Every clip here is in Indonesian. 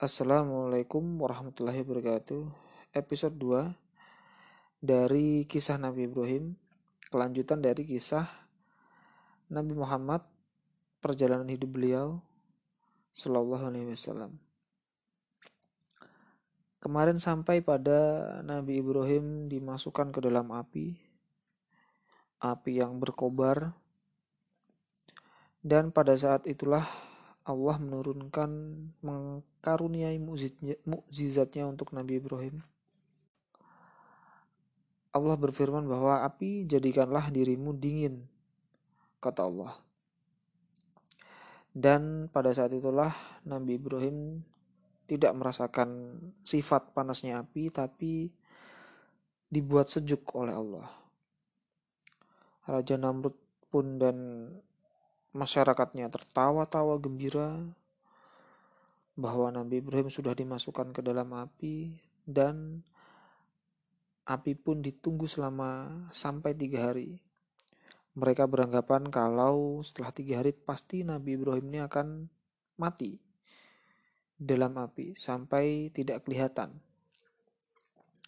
Assalamualaikum warahmatullahi wabarakatuh. Episode 2 dari kisah Nabi Ibrahim, kelanjutan dari kisah Nabi Muhammad, perjalanan hidup beliau sallallahu alaihi wasallam. Kemarin sampai pada Nabi Ibrahim dimasukkan ke dalam api, api yang berkobar, dan pada saat itulah Allah menurunkan mengkaruniai mukjizatnya untuk Nabi Ibrahim. Allah berfirman bahwa api jadikanlah dirimu dingin, kata Allah. Dan pada saat itulah Nabi Ibrahim tidak merasakan sifat panasnya api, tapi dibuat sejuk oleh Allah. Raja Namrud pun dan masyarakatnya tertawa-tawa gembira bahwa Nabi Ibrahim sudah dimasukkan ke dalam api dan api pun ditunggu selama sampai tiga hari. Mereka beranggapan kalau setelah tiga hari pasti Nabi Ibrahim ini akan mati dalam api sampai tidak kelihatan.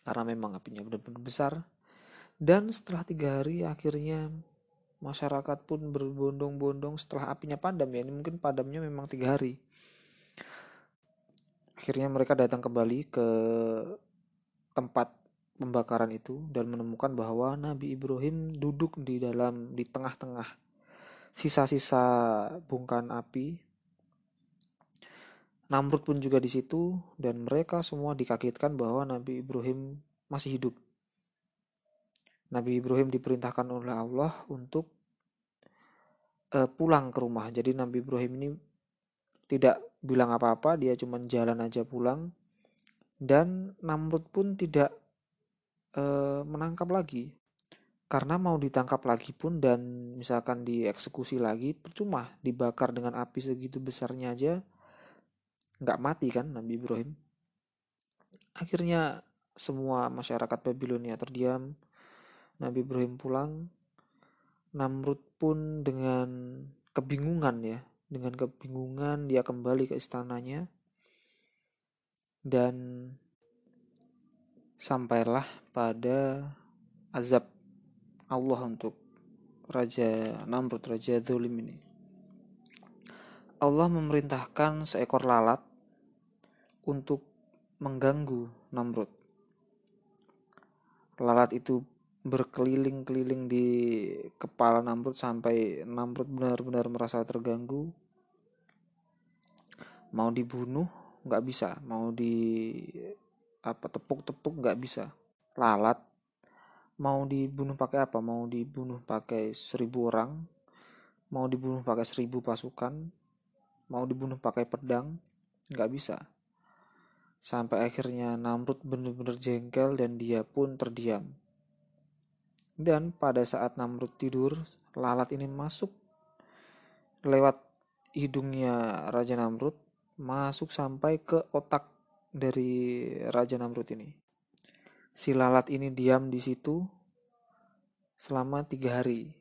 Karena memang apinya benar-benar besar. Dan setelah tiga hari akhirnya masyarakat pun berbondong-bondong setelah apinya padam ya. Ini mungkin padamnya memang tiga hari. Akhirnya mereka datang kembali ke tempat pembakaran itu dan menemukan bahwa Nabi Ibrahim duduk di dalam di tengah-tengah sisa-sisa bungkan api. Namrud pun juga di situ dan mereka semua dikagetkan bahwa Nabi Ibrahim masih hidup Nabi Ibrahim diperintahkan oleh Allah untuk uh, pulang ke rumah. Jadi Nabi Ibrahim ini tidak bilang apa-apa, dia cuma jalan aja pulang. Dan Namrud pun tidak uh, menangkap lagi. Karena mau ditangkap lagi pun dan misalkan dieksekusi lagi, percuma dibakar dengan api segitu besarnya aja nggak mati kan Nabi Ibrahim. Akhirnya semua masyarakat Babilonia terdiam, Nabi Ibrahim pulang, Namrud pun dengan kebingungan ya, dengan kebingungan dia kembali ke istananya dan sampailah pada azab Allah untuk Raja Namrud, Raja Zulim ini. Allah memerintahkan seekor lalat untuk mengganggu Namrud. Lalat itu berkeliling-keliling di kepala Namrud sampai Namrud benar-benar merasa terganggu. Mau dibunuh nggak bisa. Mau di apa tepuk-tepuk nggak bisa. Lalat. Mau dibunuh pakai apa? Mau dibunuh pakai seribu orang. Mau dibunuh pakai seribu pasukan. Mau dibunuh pakai pedang nggak bisa. Sampai akhirnya Namrud benar-benar jengkel dan dia pun terdiam dan pada saat Namrud tidur, lalat ini masuk lewat hidungnya Raja Namrud, masuk sampai ke otak dari Raja Namrud ini. Si lalat ini diam di situ selama tiga hari.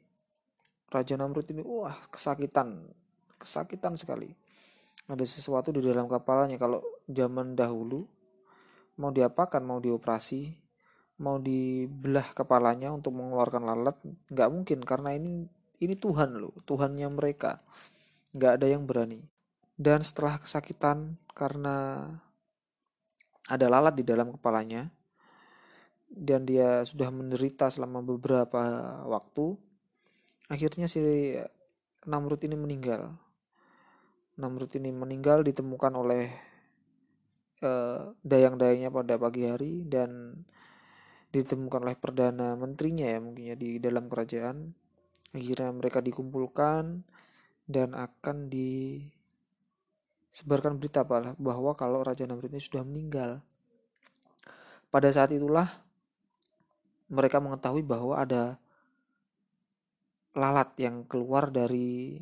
Raja Namrud ini, wah kesakitan, kesakitan sekali. Ada sesuatu di dalam kepalanya. Kalau zaman dahulu mau diapakan, mau dioperasi, mau dibelah kepalanya untuk mengeluarkan lalat nggak mungkin. Karena ini ini Tuhan loh Tuhannya mereka. Nggak ada yang berani. Dan setelah kesakitan karena ada lalat di dalam kepalanya dan dia sudah menderita selama beberapa waktu akhirnya si Namrud ini meninggal. Namrud ini meninggal ditemukan oleh uh, dayang-dayangnya pada pagi hari dan ditemukan oleh perdana menterinya ya mungkin ya di dalam kerajaan. Akhirnya mereka dikumpulkan dan akan disebarkan berita bahwa kalau Raja Namrud ini sudah meninggal. Pada saat itulah mereka mengetahui bahwa ada lalat yang keluar dari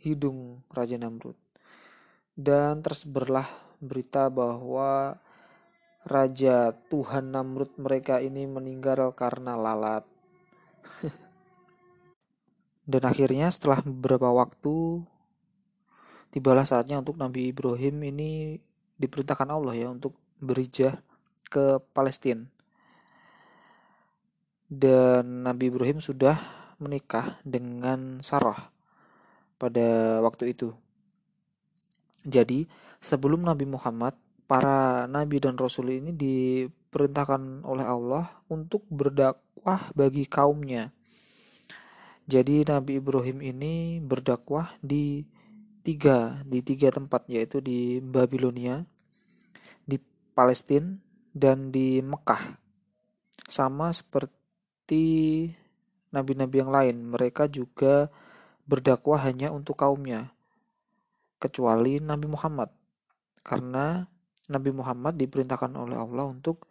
hidung Raja Namrud. Dan tersebarlah berita bahwa raja Tuhan Namrud mereka ini meninggal karena lalat. Dan akhirnya setelah beberapa waktu tibalah saatnya untuk Nabi Ibrahim ini diperintahkan Allah ya untuk berijah ke Palestina. Dan Nabi Ibrahim sudah menikah dengan Sarah pada waktu itu. Jadi, sebelum Nabi Muhammad, para nabi dan rasul ini diperintahkan oleh Allah untuk berdakwah bagi kaumnya. Jadi Nabi Ibrahim ini berdakwah di tiga di tiga tempat yaitu di Babilonia, di Palestina dan di Mekah. Sama seperti nabi-nabi yang lain, mereka juga berdakwah hanya untuk kaumnya, kecuali Nabi Muhammad, karena Nabi Muhammad diperintahkan oleh Allah untuk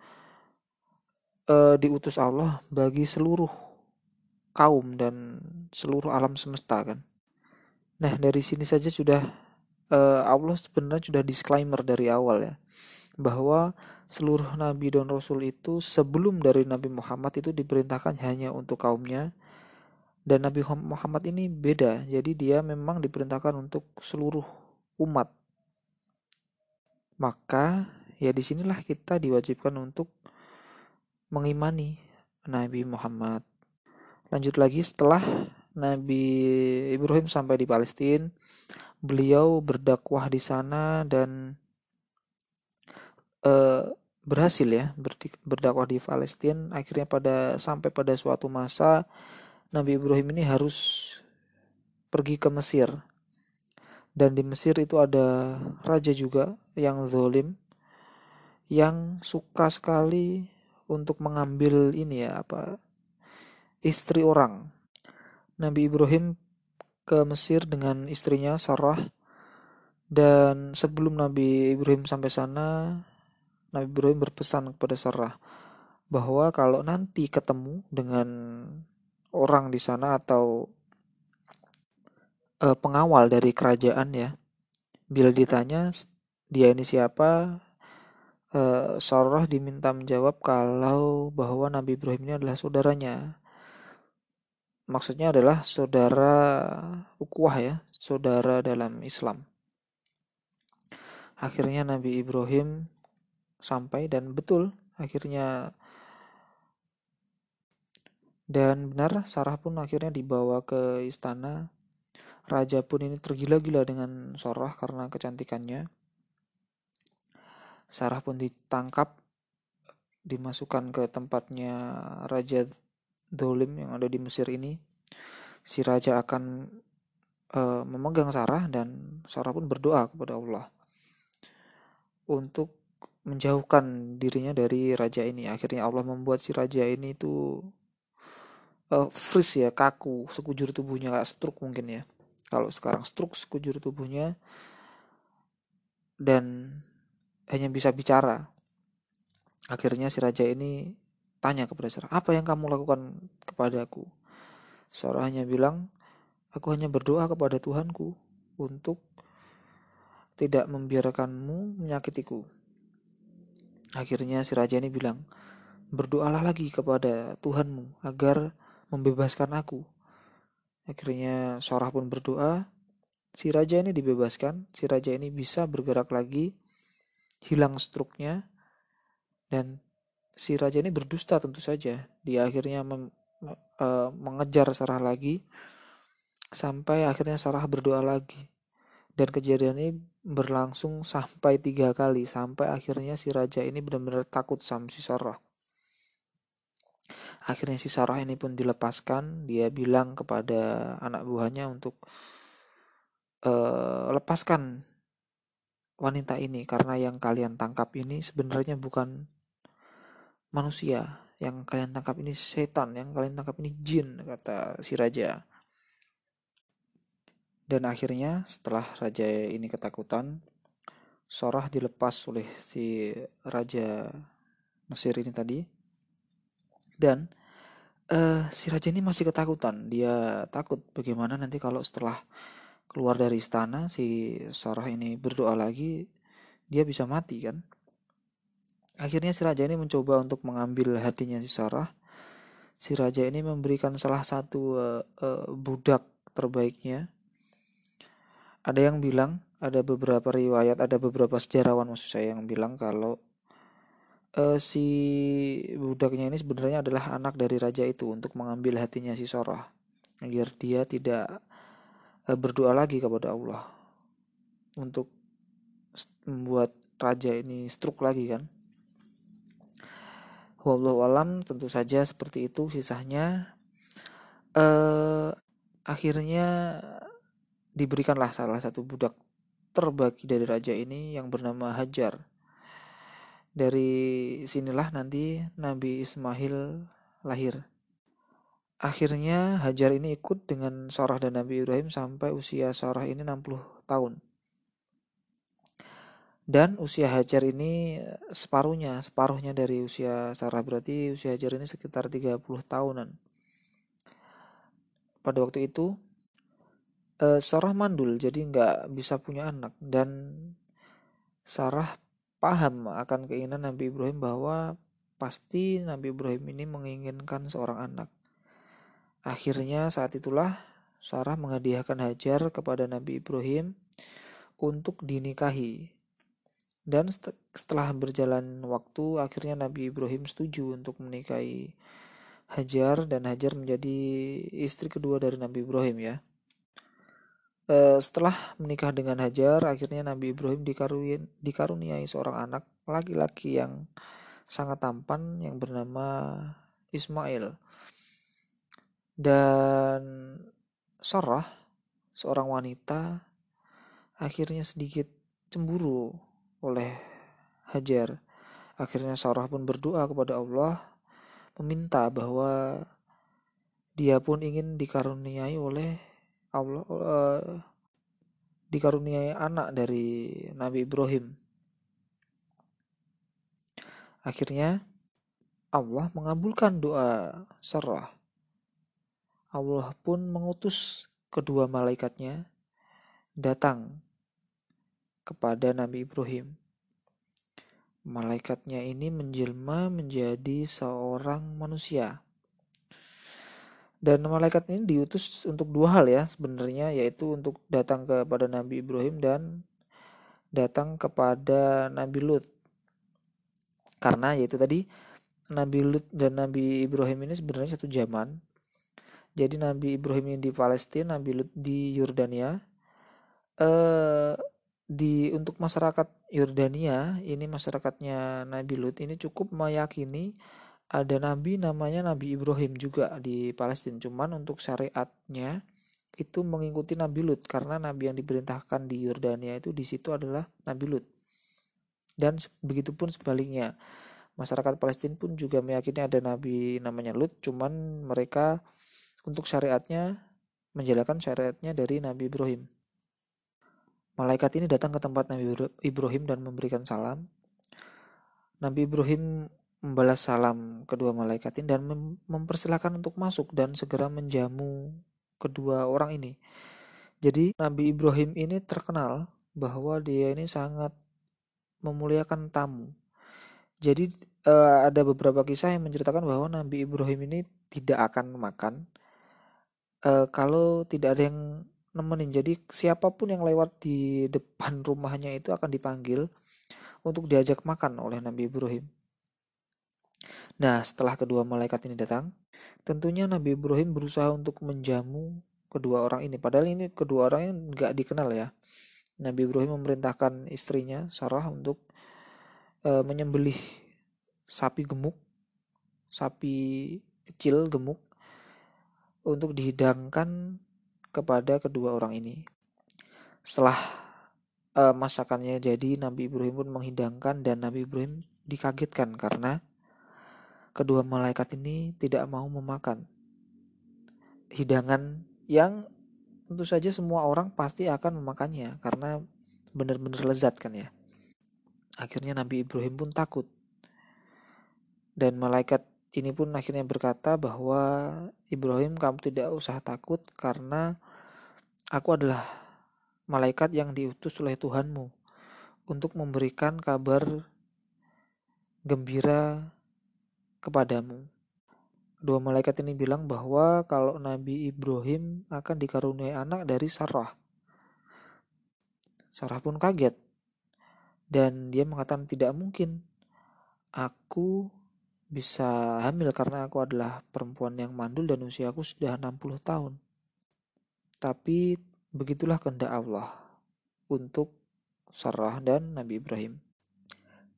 uh, diutus Allah bagi seluruh kaum dan seluruh alam semesta kan. Nah dari sini saja sudah uh, Allah sebenarnya sudah disclaimer dari awal ya bahwa seluruh nabi dan rasul itu sebelum dari Nabi Muhammad itu diperintahkan hanya untuk kaumnya dan Nabi Muhammad ini beda jadi dia memang diperintahkan untuk seluruh umat maka ya di sinilah kita diwajibkan untuk mengimani Nabi Muhammad lanjut lagi setelah Nabi Ibrahim sampai di Palestina beliau berdakwah di sana dan uh, berhasil ya berdakwah di Palestina akhirnya pada sampai pada suatu masa Nabi Ibrahim ini harus pergi ke Mesir. Dan di Mesir itu ada raja juga yang zolim yang suka sekali untuk mengambil ini ya apa istri orang. Nabi Ibrahim ke Mesir dengan istrinya Sarah dan sebelum Nabi Ibrahim sampai sana Nabi Ibrahim berpesan kepada Sarah bahwa kalau nanti ketemu dengan orang di sana atau uh, pengawal dari kerajaan ya. Bila ditanya dia ini siapa, uh, Sarah diminta menjawab kalau bahwa Nabi Ibrahim ini adalah saudaranya. Maksudnya adalah saudara ukuah ya, saudara dalam Islam. Akhirnya Nabi Ibrahim sampai dan betul akhirnya dan benar, Sarah pun akhirnya dibawa ke istana. Raja pun ini tergila-gila dengan Sarah karena kecantikannya. Sarah pun ditangkap, dimasukkan ke tempatnya Raja Dolim yang ada di Mesir ini. Si raja akan uh, memegang Sarah dan Sarah pun berdoa kepada Allah untuk menjauhkan dirinya dari raja ini. Akhirnya Allah membuat si raja ini itu uh, freeze ya kaku sekujur tubuhnya kayak stroke mungkin ya kalau sekarang stroke sekujur tubuhnya dan hanya bisa bicara. Akhirnya si raja ini tanya kepada Sarah apa yang kamu lakukan kepadaku? Sarah hanya bilang aku hanya berdoa kepada Tuhanku untuk tidak membiarkanmu menyakitiku. Akhirnya si raja ini bilang berdoalah lagi kepada Tuhanmu agar membebaskan aku. Akhirnya Sorah pun berdoa, si raja ini dibebaskan, si raja ini bisa bergerak lagi, hilang struknya, dan si raja ini berdusta tentu saja. Dia akhirnya mem, uh, mengejar Sarah lagi, sampai akhirnya Sarah berdoa lagi. Dan kejadian ini berlangsung sampai tiga kali, sampai akhirnya si raja ini benar-benar takut sama si Sarah. Akhirnya si Sarah ini pun dilepaskan. Dia bilang kepada anak buahnya untuk uh, lepaskan wanita ini karena yang kalian tangkap ini sebenarnya bukan manusia. Yang kalian tangkap ini setan, yang kalian tangkap ini jin, kata si raja. Dan akhirnya setelah raja ini ketakutan, Sorah dilepas oleh si raja Mesir ini tadi. Dan uh, si raja ini masih ketakutan. Dia takut bagaimana nanti kalau setelah keluar dari istana si Sarah ini berdoa lagi, dia bisa mati kan? Akhirnya si raja ini mencoba untuk mengambil hatinya si Sarah. Si raja ini memberikan salah satu uh, uh, budak terbaiknya. Ada yang bilang ada beberapa riwayat, ada beberapa sejarawan maksud saya yang bilang kalau uh, si budaknya ini sebenarnya adalah anak dari raja itu untuk mengambil hatinya si Sorah agar dia tidak uh, berdoa lagi kepada Allah untuk membuat raja ini stroke lagi kan. Wallahu alam tentu saja seperti itu sisanya uh, akhirnya diberikanlah salah satu budak terbagi dari raja ini yang bernama Hajar. Dari sinilah nanti Nabi Ismail lahir. Akhirnya Hajar ini ikut dengan Sarah dan Nabi Ibrahim sampai usia Sarah ini 60 tahun. Dan usia Hajar ini separuhnya, separuhnya dari usia Sarah berarti usia Hajar ini sekitar 30 tahunan. Pada waktu itu uh, Sarah mandul jadi nggak bisa punya anak dan Sarah paham akan keinginan Nabi Ibrahim bahwa pasti Nabi Ibrahim ini menginginkan seorang anak. Akhirnya saat itulah Sarah menghadiahkan Hajar kepada Nabi Ibrahim untuk dinikahi. Dan setelah berjalan waktu akhirnya Nabi Ibrahim setuju untuk menikahi Hajar dan Hajar menjadi istri kedua dari Nabi Ibrahim ya. Uh, setelah menikah dengan Hajar, akhirnya Nabi Ibrahim dikaruniai, dikaruniai seorang anak laki-laki yang sangat tampan yang bernama Ismail. Dan Sarah, seorang wanita, akhirnya sedikit cemburu oleh Hajar. Akhirnya Sarah pun berdoa kepada Allah, meminta bahwa dia pun ingin dikaruniai oleh Allah uh, dikaruniai anak dari Nabi Ibrahim. Akhirnya Allah mengabulkan doa Sarah. Allah pun mengutus kedua malaikatnya datang kepada Nabi Ibrahim. Malaikatnya ini menjelma menjadi seorang manusia dan malaikat ini diutus untuk dua hal ya sebenarnya yaitu untuk datang kepada Nabi Ibrahim dan datang kepada Nabi Lut. Karena yaitu tadi Nabi Lut dan Nabi Ibrahim ini sebenarnya satu zaman. Jadi Nabi Ibrahim ini di Palestina, Nabi Lut di Yordania. Eh di untuk masyarakat Yordania ini masyarakatnya Nabi Lut ini cukup meyakini ada nabi namanya Nabi Ibrahim juga di Palestina. Cuman untuk syariatnya itu mengikuti Nabi Lut karena nabi yang diperintahkan di Yordania itu di situ adalah Nabi Lut. Dan begitu pun sebaliknya. Masyarakat Palestina pun juga meyakini ada nabi namanya Lut, cuman mereka untuk syariatnya menjalankan syariatnya dari Nabi Ibrahim. Malaikat ini datang ke tempat Nabi Ibrahim dan memberikan salam. Nabi Ibrahim membalas salam kedua malaikat ini dan mem mempersilahkan untuk masuk dan segera menjamu kedua orang ini. Jadi Nabi Ibrahim ini terkenal bahwa dia ini sangat memuliakan tamu. Jadi uh, ada beberapa kisah yang menceritakan bahwa Nabi Ibrahim ini tidak akan makan uh, kalau tidak ada yang nemenin. Jadi siapa pun yang lewat di depan rumahnya itu akan dipanggil untuk diajak makan oleh Nabi Ibrahim. Nah, setelah kedua malaikat ini datang, tentunya Nabi Ibrahim berusaha untuk menjamu kedua orang ini. Padahal ini kedua orang yang nggak dikenal ya. Nabi Ibrahim memerintahkan istrinya Sarah untuk e, menyembelih sapi gemuk, sapi kecil gemuk untuk dihidangkan kepada kedua orang ini. Setelah e, masakannya jadi, Nabi Ibrahim pun menghidangkan dan Nabi Ibrahim dikagetkan karena kedua malaikat ini tidak mau memakan hidangan yang tentu saja semua orang pasti akan memakannya karena benar-benar lezat kan ya. Akhirnya Nabi Ibrahim pun takut. Dan malaikat ini pun akhirnya berkata bahwa Ibrahim kamu tidak usah takut karena aku adalah malaikat yang diutus oleh Tuhanmu untuk memberikan kabar gembira kepadamu. Dua malaikat ini bilang bahwa kalau Nabi Ibrahim akan dikaruniai anak dari Sarah. Sarah pun kaget dan dia mengatakan tidak mungkin aku bisa hamil karena aku adalah perempuan yang mandul dan usiaku sudah 60 tahun. Tapi begitulah kehendak Allah untuk Sarah dan Nabi Ibrahim.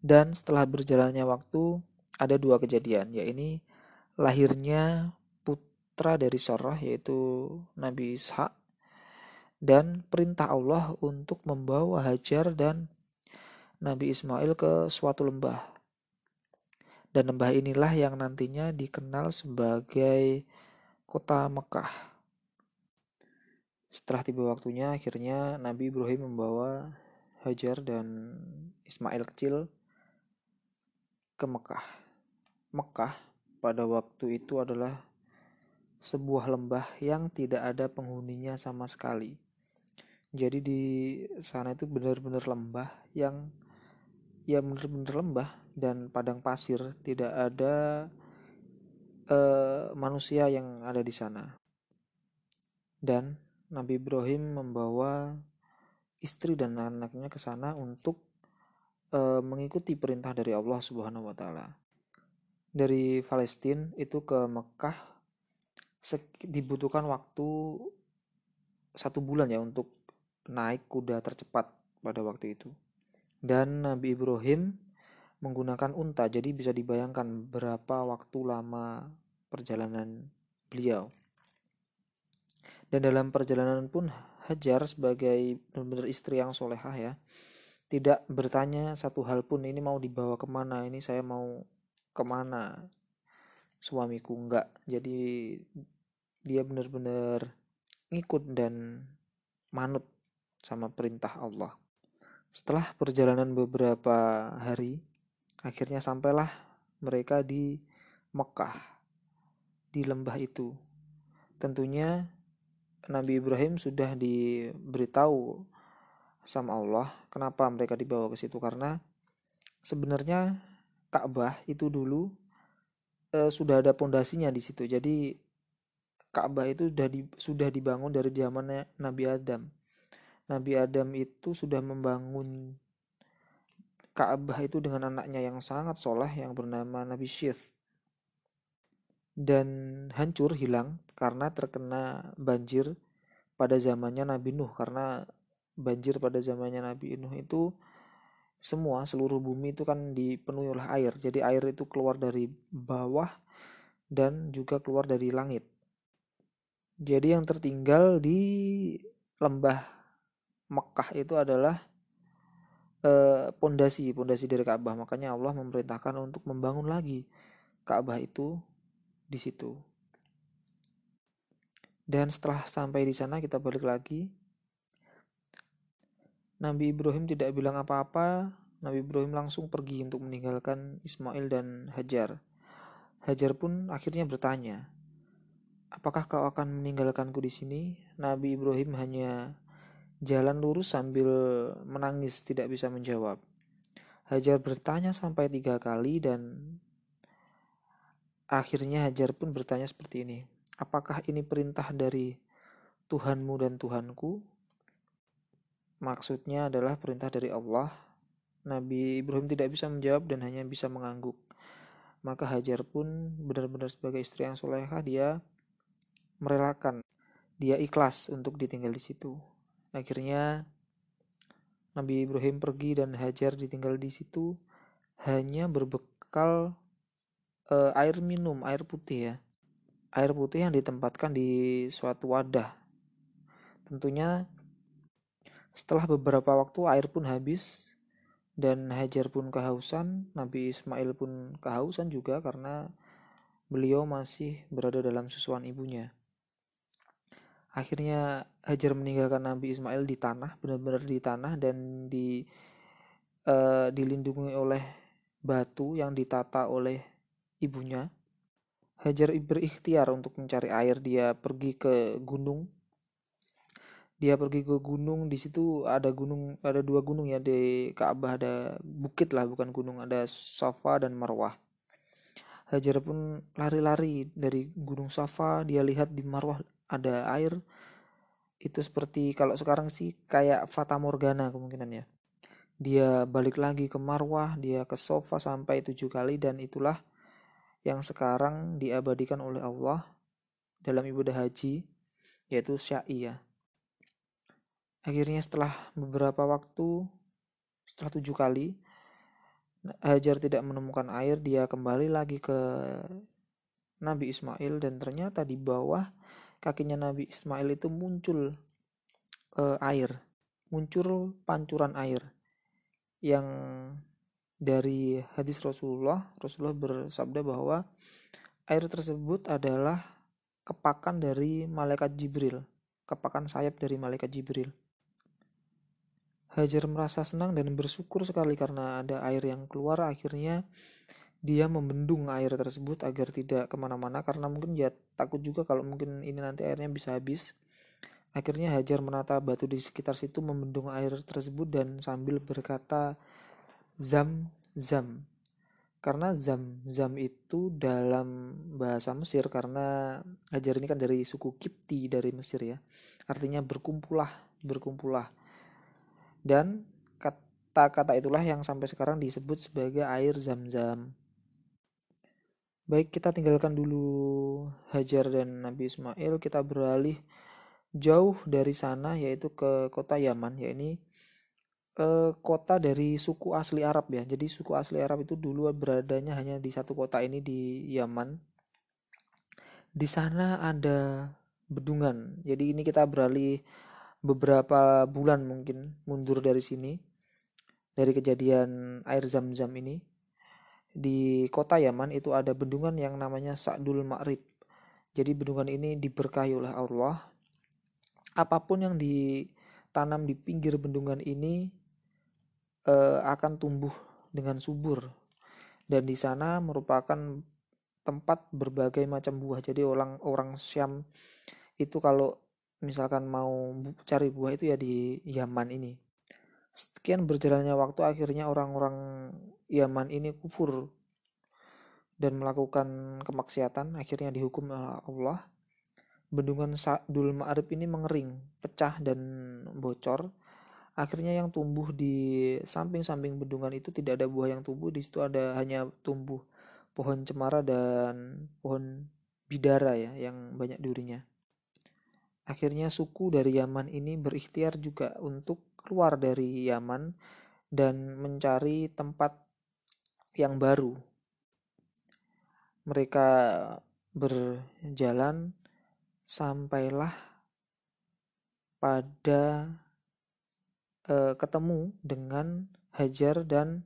Dan setelah berjalannya waktu ada dua kejadian, yaitu lahirnya putra dari Sarah yaitu Nabi Ishak dan perintah Allah untuk membawa Hajar dan Nabi Ismail ke suatu lembah dan lembah inilah yang nantinya dikenal sebagai kota Mekah. Setelah tiba waktunya, akhirnya Nabi Ibrahim membawa Hajar dan Ismail kecil ke Mekah. Mekah pada waktu itu adalah sebuah lembah yang tidak ada penghuninya sama sekali. Jadi di sana itu benar-benar lembah yang ya benar-benar lembah dan padang pasir tidak ada uh, manusia yang ada di sana dan Nabi Ibrahim membawa istri dan anaknya ke sana untuk uh, mengikuti perintah dari Allah Subhanahu wa taala. Dari Palestina itu ke Mekah dibutuhkan waktu satu bulan ya untuk naik kuda tercepat pada waktu itu. Dan Nabi Ibrahim menggunakan unta, jadi bisa dibayangkan berapa waktu lama perjalanan beliau. Dan dalam perjalanan pun Hajar sebagai benar-benar istri yang solehah ya, tidak bertanya satu hal pun ini mau dibawa ke mana, ini saya mau ke mana suamiku enggak. Jadi dia benar-benar ngikut dan manut sama perintah Allah. Setelah perjalanan beberapa hari, akhirnya sampailah mereka di Mekah, di lembah itu. Tentunya Nabi Ibrahim sudah diberitahu sama Allah kenapa mereka dibawa ke situ karena sebenarnya Ka'bah itu dulu eh, sudah ada pondasinya di situ. Jadi Ka'bah itu sudah di, sudah dibangun dari zamannya Nabi Adam. Nabi Adam itu sudah membangun Ka'bah itu dengan anaknya yang sangat soleh yang bernama Nabi Syith. Dan hancur hilang karena terkena banjir pada zamannya Nabi Nuh. Karena banjir pada zamannya Nabi Nuh itu semua seluruh bumi itu kan dipenuhi oleh air. Jadi air itu keluar dari bawah dan juga keluar dari langit. Jadi yang tertinggal di lembah Mekah itu adalah eh, pondasi uh, pondasi dari Ka'bah. Makanya Allah memerintahkan untuk membangun lagi Ka'bah itu di situ. Dan setelah sampai di sana kita balik lagi Nabi Ibrahim tidak bilang apa-apa Nabi Ibrahim langsung pergi untuk meninggalkan Ismail dan Hajar Hajar pun akhirnya bertanya apakah kau akan meninggalkanku di sini Nabi Ibrahim hanya Jalan lurus sambil menangis tidak bisa menjawab. Hajar bertanya sampai tiga kali dan akhirnya Hajar pun bertanya seperti ini. Apakah ini perintah dari Tuhanmu dan Tuhanku? Maksudnya adalah perintah dari Allah. Nabi Ibrahim tidak bisa menjawab dan hanya bisa mengangguk. Maka Hajar pun benar-benar sebagai istri yang solehah dia merelakan. Dia ikhlas untuk ditinggal di situ. Akhirnya Nabi Ibrahim pergi dan Hajar ditinggal di situ hanya berbekal uh, air minum, air putih ya. Air putih yang ditempatkan di suatu wadah. Tentunya setelah beberapa waktu air pun habis dan Hajar pun kehausan, Nabi Ismail pun kehausan juga karena beliau masih berada dalam susuan ibunya. Akhirnya Hajar meninggalkan Nabi Ismail di tanah, benar-benar di tanah dan di uh, dilindungi oleh batu yang ditata oleh ibunya. Hajar berikhtiar untuk mencari air, dia pergi ke gunung. Dia pergi ke gunung, di situ ada gunung, ada dua gunung ya di Ka'bah ada bukit lah bukan gunung, ada Safa dan Marwah. Hajar pun lari-lari dari gunung Safa, dia lihat di Marwah ada air. Itu seperti kalau sekarang sih kayak Fata Morgana kemungkinannya. Dia balik lagi ke marwah dia ke sofa sampai tujuh kali dan itulah yang sekarang diabadikan oleh Allah dalam ibadah haji yaitu sya'i ya akhirnya setelah beberapa waktu setelah tujuh kali Hajar tidak menemukan air dia kembali lagi ke Nabi Ismail dan ternyata di bawah kakinya Nabi Ismail itu muncul uh, air, muncul pancuran air yang dari hadis Rasulullah, Rasulullah bersabda bahwa air tersebut adalah kepakan dari malaikat Jibril, kepakan sayap dari malaikat Jibril. Hajar merasa senang dan bersyukur sekali karena ada air yang keluar akhirnya dia membendung air tersebut agar tidak ke mana-mana karena mungkin ya takut juga kalau mungkin ini nanti airnya bisa habis. Akhirnya Hajar menata batu di sekitar situ membendung air tersebut dan sambil berkata zam zam. Karena zam zam itu dalam bahasa Mesir karena Hajar ini kan dari suku Kipti dari Mesir ya. Artinya berkumpullah, berkumpullah. Dan kata-kata itulah yang sampai sekarang disebut sebagai air zam-zam. Baik, kita tinggalkan dulu Hajar dan Nabi Ismail, kita beralih jauh dari sana yaitu ke kota Yaman, ya ini eh, kota dari suku asli Arab ya. Jadi suku asli Arab itu dulu beradanya hanya di satu kota ini di Yaman. Di sana ada bendungan. Jadi ini kita beralih beberapa bulan mungkin mundur dari sini dari kejadian air zam-zam ini di kota Yaman itu ada bendungan yang namanya Sa'dul Ma'rib. Jadi bendungan ini diberkahi oleh Allah. Apa pun yang ditanam di pinggir bendungan ini eh, akan tumbuh dengan subur. Dan di sana merupakan tempat berbagai macam buah. Jadi orang orang Syam itu kalau misalkan mau cari buah itu ya di Yaman ini. Sekian berjalannya waktu akhirnya orang-orang Yaman ini kufur dan melakukan kemaksiatan akhirnya dihukum oleh Allah. Bendungan Sa'dul Ma'rib ini mengering, pecah dan bocor. Akhirnya yang tumbuh di samping-samping bendungan itu tidak ada buah yang tumbuh, di situ ada hanya tumbuh pohon cemara dan pohon bidara ya yang banyak durinya. Akhirnya suku dari Yaman ini berikhtiar juga untuk keluar dari Yaman dan mencari tempat yang baru. Mereka berjalan sampailah pada e, ketemu dengan Hajar dan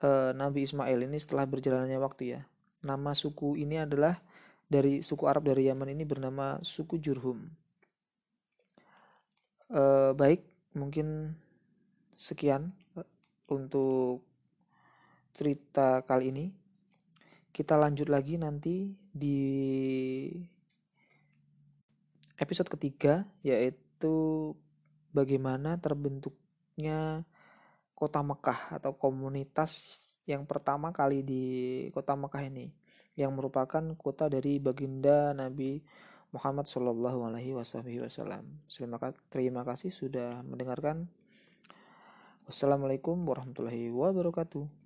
e, Nabi Ismail ini setelah berjalannya waktu ya. Nama suku ini adalah dari suku Arab dari Yaman ini bernama suku Jurhum. E, baik, mungkin sekian eh, untuk cerita kali ini. Kita lanjut lagi nanti di episode ketiga yaitu bagaimana terbentuknya kota Mekah atau komunitas yang pertama kali di kota Mekah ini yang merupakan kota dari baginda Nabi Muhammad Shallallahu Alaihi Wasallam. Terima kasih sudah mendengarkan. Wassalamualaikum warahmatullahi wabarakatuh.